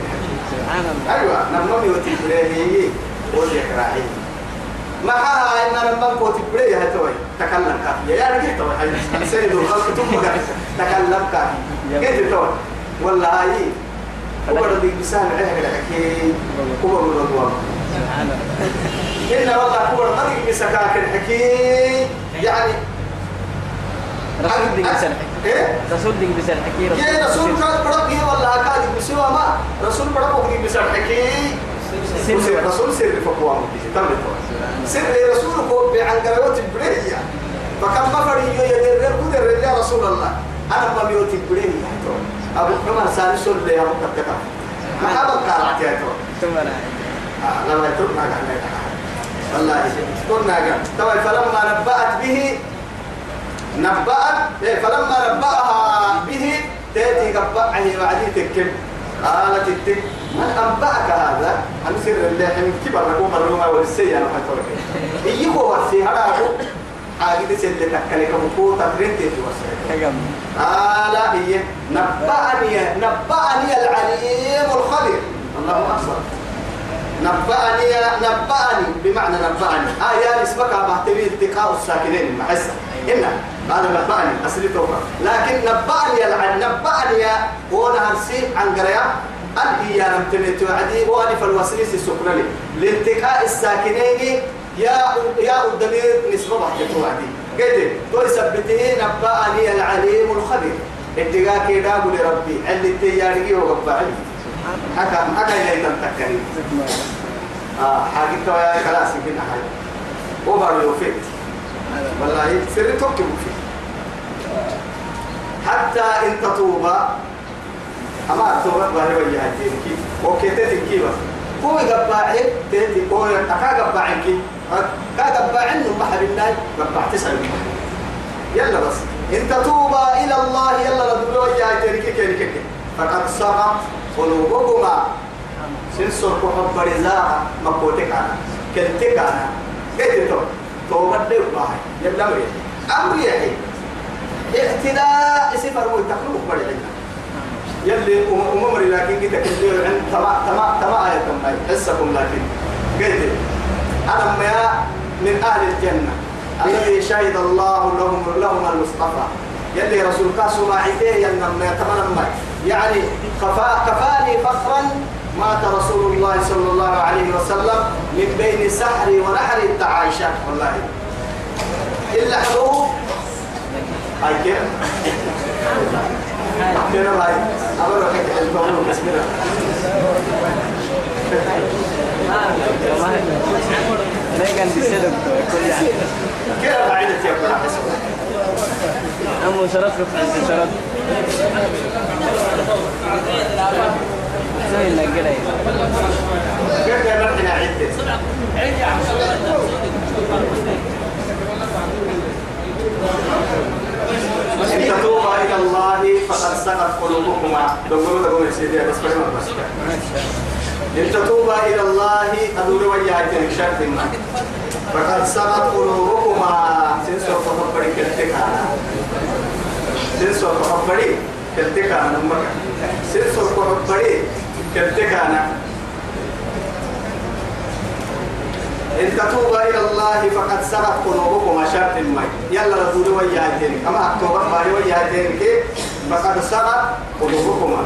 B: سبحان الله.
A: أيوه لما بيوتي بريه ودي كراعي ما ها ان لما بيوتي بريه هتوي تكلم كافية. يا رجل توي. هاي سيد الخلق. ثم تكلم كافية. كيف توي. والله هاي هو الذي عليه الحكي هو من الرضوان إن والله هو الذي بسكاك الحكي يعني
B: رسول دي بسال
A: إيه؟
B: رسول دي بسال حكي
A: يا رسول كان برقي والله كان بسوا ما. رسول برقه دي بسال حكي سر رسول سر فقوام تم سر رسول كو بعن قروت بريا فكم بفر يدير كدر يا رسول الله أنا ما بيوت بريا ابو عمر سالي سول لي ابو كتكا ما هذا قرات يا تو
B: ثم لا
A: لما يتركنا قال والله قلنا قال طبعا فلما نبأت به نبأت فلما نبأها به تأتي قبعه بعدين تكب قالت التك من أنبأك هذا؟ عن سر الله من كبر نقوم الروما والسيئة أنا حتورك إيكو ورسي هذا عاقد سل تكلك مكو تبرنت في
B: كم
A: قال هي. نبأني نبأني العليم الخبير. الله أكبر. نبأني نبأني. بمعنى نبأني. آه يا اسمك بحتوي التقاء الساكنين. محسة إن هذا نبأني. أصلي توقع لكن نبأني العن نبأني وأنا هرسي عن قرية. أن هي لم تمت وعدي وأنا فالوسيس السكنة لي لالتقاء الساكنين يا يا الضمير نسبة بحتوي وعدي قلت تو يثبته نبأني العليم الخبير. اتقاء كده ربي اللي تياري وقبعني حكى حكى إلى تنتكري آه حاجة يا خلاص يمكن حاجة وبر يوفيت والله سر فيه حتى إن تتوبا أما توبا باري وجه الدينك وكيتت كي بس هو قباعي تيتي هو أكا قباعي كي كا قباعي إنه بحر الله قباع تسعة يلا بس إن تتوبا إلى الله يلا ندور وجه الدينك كي كي فقد صغت قلوبكما سنسر كحب رزاها مقوتك أنا كنتك أنا قلت تو توبة دي الله يلا مريح أمر يحي اعتداء سفر ويتقلوب بريحنا يلي أمم لكن قلت كنتي عند تما تما تما آية تما حسكم لكن. قلت أنا ما من أهل الجنة. الذي شهد الله لهم لهم المصطفى. يلي رسول كاسو ما عيته ينما يتمنى يعني كفا كفاني فخرا مات رسول الله صلى الله عليه وسلم من بين سحر ونحر التعايشة والله. إلا حلوة هاي كيف؟ كيف هاي أمر حكي الفضل بسم الله
B: ما كان بيسلك كل يعني
A: كيف بعيدة يا ابن حسن
B: أمو شرط في شرط زي اللي قلي
A: كيف يا مرحنا عدة إن تتوبا إلى الله فقد سقط قلوبكما دقوا دقوا سيدي بس بس بس إن تتوبا إلى الله أدور وجهك شرط ما فقد سقط قلوبكما سنسوا فقبري كالتكانا سنسوا فقبري كالتكانا نمك سنسوا فقبري كالتكانا إن تتوبا إلى الله فقد سقط قلوبكما شرط ما يلا رسول وجهك أما أكتوبر باري وجهك فقد سقط قلوبكما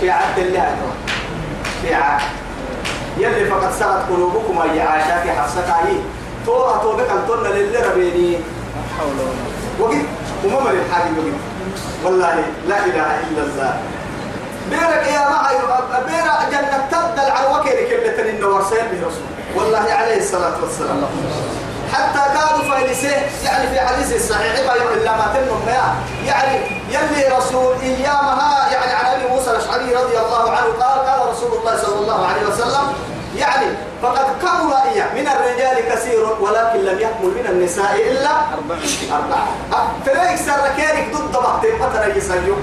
A: في عهد الله. في عهد. يلي فقد سقط قلوبكما يا عاشاك حفصك عليه تو أتوبك أن تن للي ربيني. وقت وما مري الحاجة وقت. والله لا إله إلا الله. بيرك يا ما بيرك جنة تبدل على وكيل كبلة النور به رسول. والله عليه الصلاة والسلام. حتى كانوا فايلسه يعني في حديث الصحيح ما إلا ما تنم يعني يلي رسول إيامها يعني عن أبي موسى الأشعري رضي الله عنه قال قال رسول الله صلى الله عليه وسلم يعني فقد كمل إياه. من الرجال كثير ولكن لم يكمل من النساء إلا
B: أربعة.
A: أربعة. تلاقي سركيرك ضد بحتين مثلا يسيو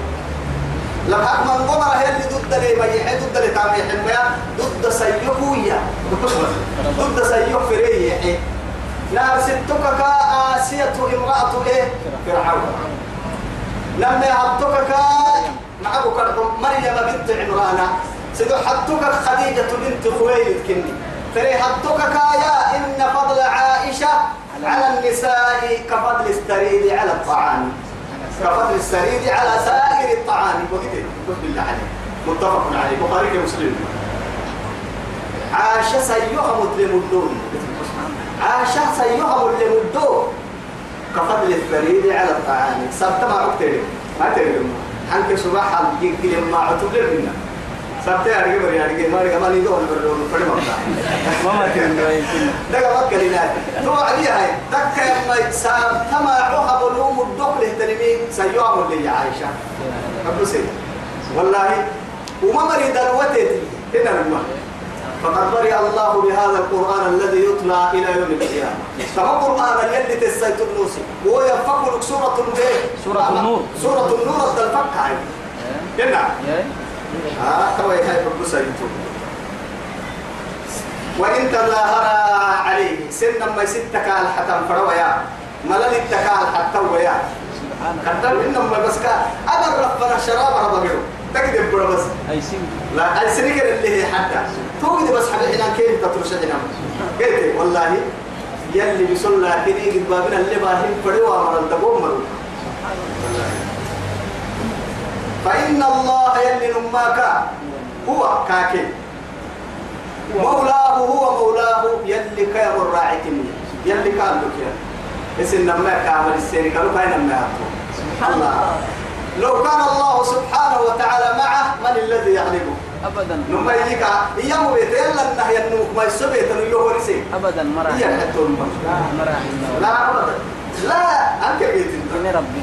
A: لما أكمل قمر اللي ضد لي بيحي ضد لي؟ تعمي حمية ضد سيكوية ضد سيكو فريحي نار ستك كآسية امرأة إيه؟ فرعون. لما يهبطك كا معه كرحم مريم بنت عمران. سيدو حطوك خديجة بنت خويلد كني. فري حطوك كايا إن فضل عائشة على النساء كفضل السريد على الطعام. كفضل السريد على سائر الطعام. وقت بالله عليك. متفق عليه. بخاري ومسلم. عاش سيها مدلمدون عاش سيها مدلمدون كفضل الثريد على الطعام. سبت ما عقتري ما تري حنك صباح الجيل ما عتب لنا سبت يا رجل يا رجل ما رجع ما لي دون برلو فرد ما
B: ما ما كان يمكن
A: دقا وكل لا تو علي هاي دك ما سبت ما عها بلوم الدخل التنمي سيوم اللي عايشة قبل سيد والله وما مريد الوتد هنا الماء فقد برئ الله بهذا القرآن الذي يطلع إلى يوم القيامة فما القرآن الذي تسيت النوسي وهو يفك لك سورة البيت
B: سورة النور.
A: سورة النور الفك هاي هنا ها توي هاي بقصيتو وإن تظاهر عليه سن ما ستك على حتى فرويا ملل التكال حتى ويا. كتب إنما بس كا. أبر ربنا شراب ربنا تكذب بره بس.
B: أي سن
A: لا السنيكر اللي هي حتى. توقد بس حبيبي هنا كيف تترش هنا قلت والله يلي بيصلى كذي قد بابنا اللي باهين فريوا مرة تقوم مرة. فإن الله يلي نماك هو كاكي. مولاه هو مولاه يلي كير الراعتني يلي كان لك يا اسم نما كامل السيري قالوا كاين نما الله. لو كان الله سبحانه وتعالى معه من الذي يغلبه
B: أبدا.
A: نما يجيك. أيام بيت. يلا النهي النوك ما يسبيت إنه يورسي
B: أبدا. مرة
A: هي حتى
B: مرة
A: لا ابدا. لا أنت بيت.
B: ربي.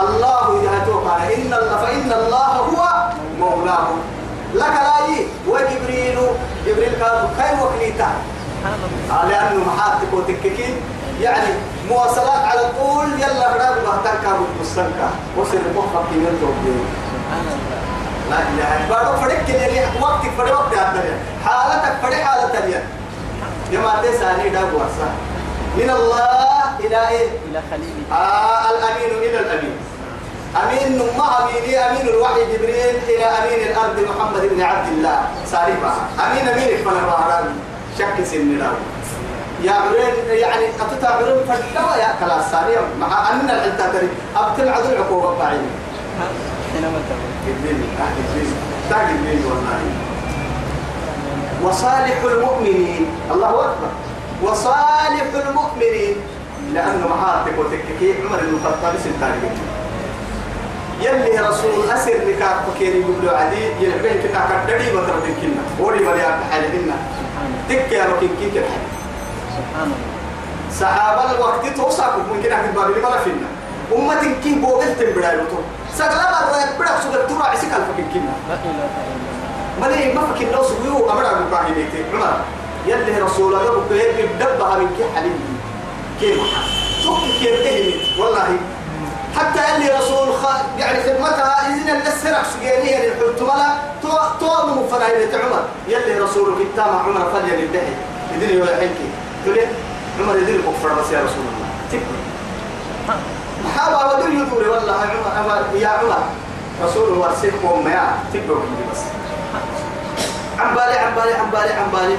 A: الله يهتوك على إن الله فإن الله هو مولاه. لك لا وجبريل جبريل قال كيف وكليتا لأنه محاتك وتككين يعني مواصلات على طول. يلا غراب بهتك ومستنكا وصل توبيه
B: سبحان الله
A: لا إله إلا الله. فرق كده وقتك فرق وقت حالتك فرق حالة اليوم لما تساني دا ورسا من الله إلى إيه؟
B: إلى خليلي.
A: آه الأمين إلى الأمين. أمين نما أميني أمين الوحي جبريل إلى أمين الأرض محمد بن عبد الله. ساربا أمين أمين إكمال الرهران شك سن له يا عرين يعني أتتا عرين فلا يا كلا ساريا مع أن العلتا تري. أبتل عدو العقوبة بعيد.
B: حينما تقول.
A: جبريل آه والله. وصالح المؤمنين. الله أكبر. وصالح المؤمنين لأنه محاتك وتككي عمر بن الخطاب سنتاري يلي رسول أسر نكاك فكيري يقولوا عدي يلعبين كنا كدري ما تردين كنا وري بلي حالهن
B: سبحان الله.
A: تك يا ركين كيك
B: سبحان الله.
A: صحابة الوقت توسعك ممكن أكتب بابي لما فينا أمة كي بوغل تنبدا يلوتو سقلا مرة يبدا سوغل ترى عسك الفكين كنا
B: الله.
A: مالي ما فكر لو سويو أمر أبو باهي بيتي عمر. يلي رسول الله كيف بدبها من كي حليم. كيف سوق كيف والله. حتى اللي رسول خ... يعني خدمتها إذن اللي السرق سجينية للحلت ملا تو تو من عمر. يلي رسول كتام عمر فليا للدهي إذن يولا حنكي تقول عمر يدير كفر بس يا رسول الله. تكبر حاول ودل يدوري والله عمر يا عمر. رسول ورسيك وما تكبر بس. عم بالي عم بالي عم بالي عم بالي.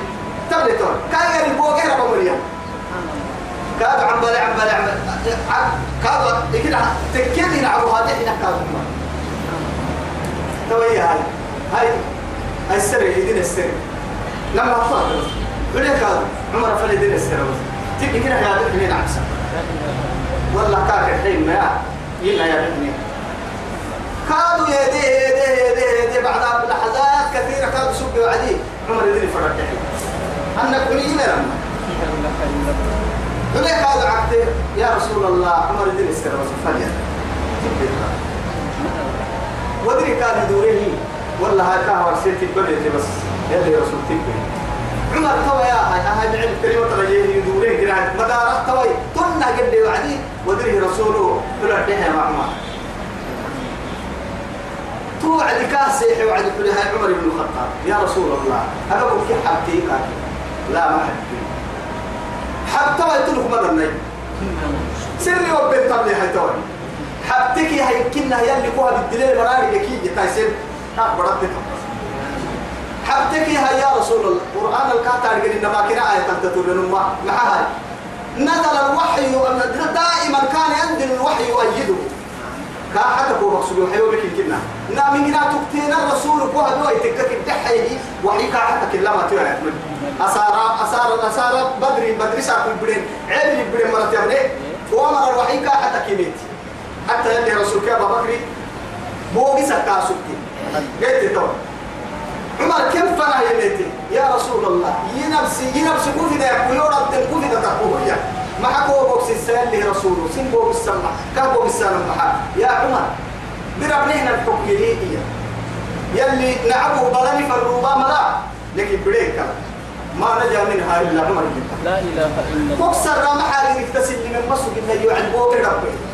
A: تبلي تون كان يلي بوغي ربا مريم. كاد عم بالي عم بالي عم كاد يكيد تكيد يلعبوا هذه هنا كاد توي هاي. هاي السر يدين السر. لما أفضل بلي كاد عمر فلي يدين السر. تيجي كده بنتي هنا عكسة والله كاد الحين ما يلا يا بنتي كادوا يدي يدي يدي يدي بعد لحظات كثيرة كادوا سبوا عدي عمر يدري فرق أنك كل
B: الله
A: هنا كادوا عبد يا رسول الله عمر يدري السر فليا ودري كان يدوره والله هاي كان ورسيت البلد بس يلي رسول تبي عمر توا يا هاي هاي بعلم كلمة رجيه يدوره كده مدارك توي. تنا قد وعدي ودري رسوله طلع بها مع عمر. توعد كاسح وعد كل هاي عمر بن الخطاب. يا رسول الله أنا أقول كيف حبتي لا ما حبت ما يتلك مرة سري وبنت طبلي هاي توي حبتك يا هاي كنا يلي كوها بالدليل مراري كي تايسين أكبرت حبتك يا رسول الله قرآن الكاتر قال إنما كنا آية تنتظر ما معها نزل الوحي دائما كان ينزل الوحي يؤيده. كا حتى هو مقصود وحيو لك كنا. نا من هنا تكتين الرسول كوه دو يتكك الدحيه وحي كا حتى كلمة تيرا أسارة أسارة أسارة بدري بدري ساكل بدين عيب البدين مرة يبني وامر الوحي كا حتى كميت حتى يلي رسول كابا بكري. بوغي سكا سكتي قلت تو عمر كم فنا يليتي يا رسول الله ينفسي ينفسي كوفي ده يورا تنكوفي ده تقوه يا. ما حكوا بوكس السال اللي رسوله سين بوكس السمع كان بوكس محا. يا عمر بربنينا الحكم ليه يلي نعبه بلاني فالروبا ملا. لكن بريك ما نجا منها الا عمر
B: لا إله إلا الله.
A: بوكس الرامحة اللي نكتسل من مسجد اللي يعلبوه ربي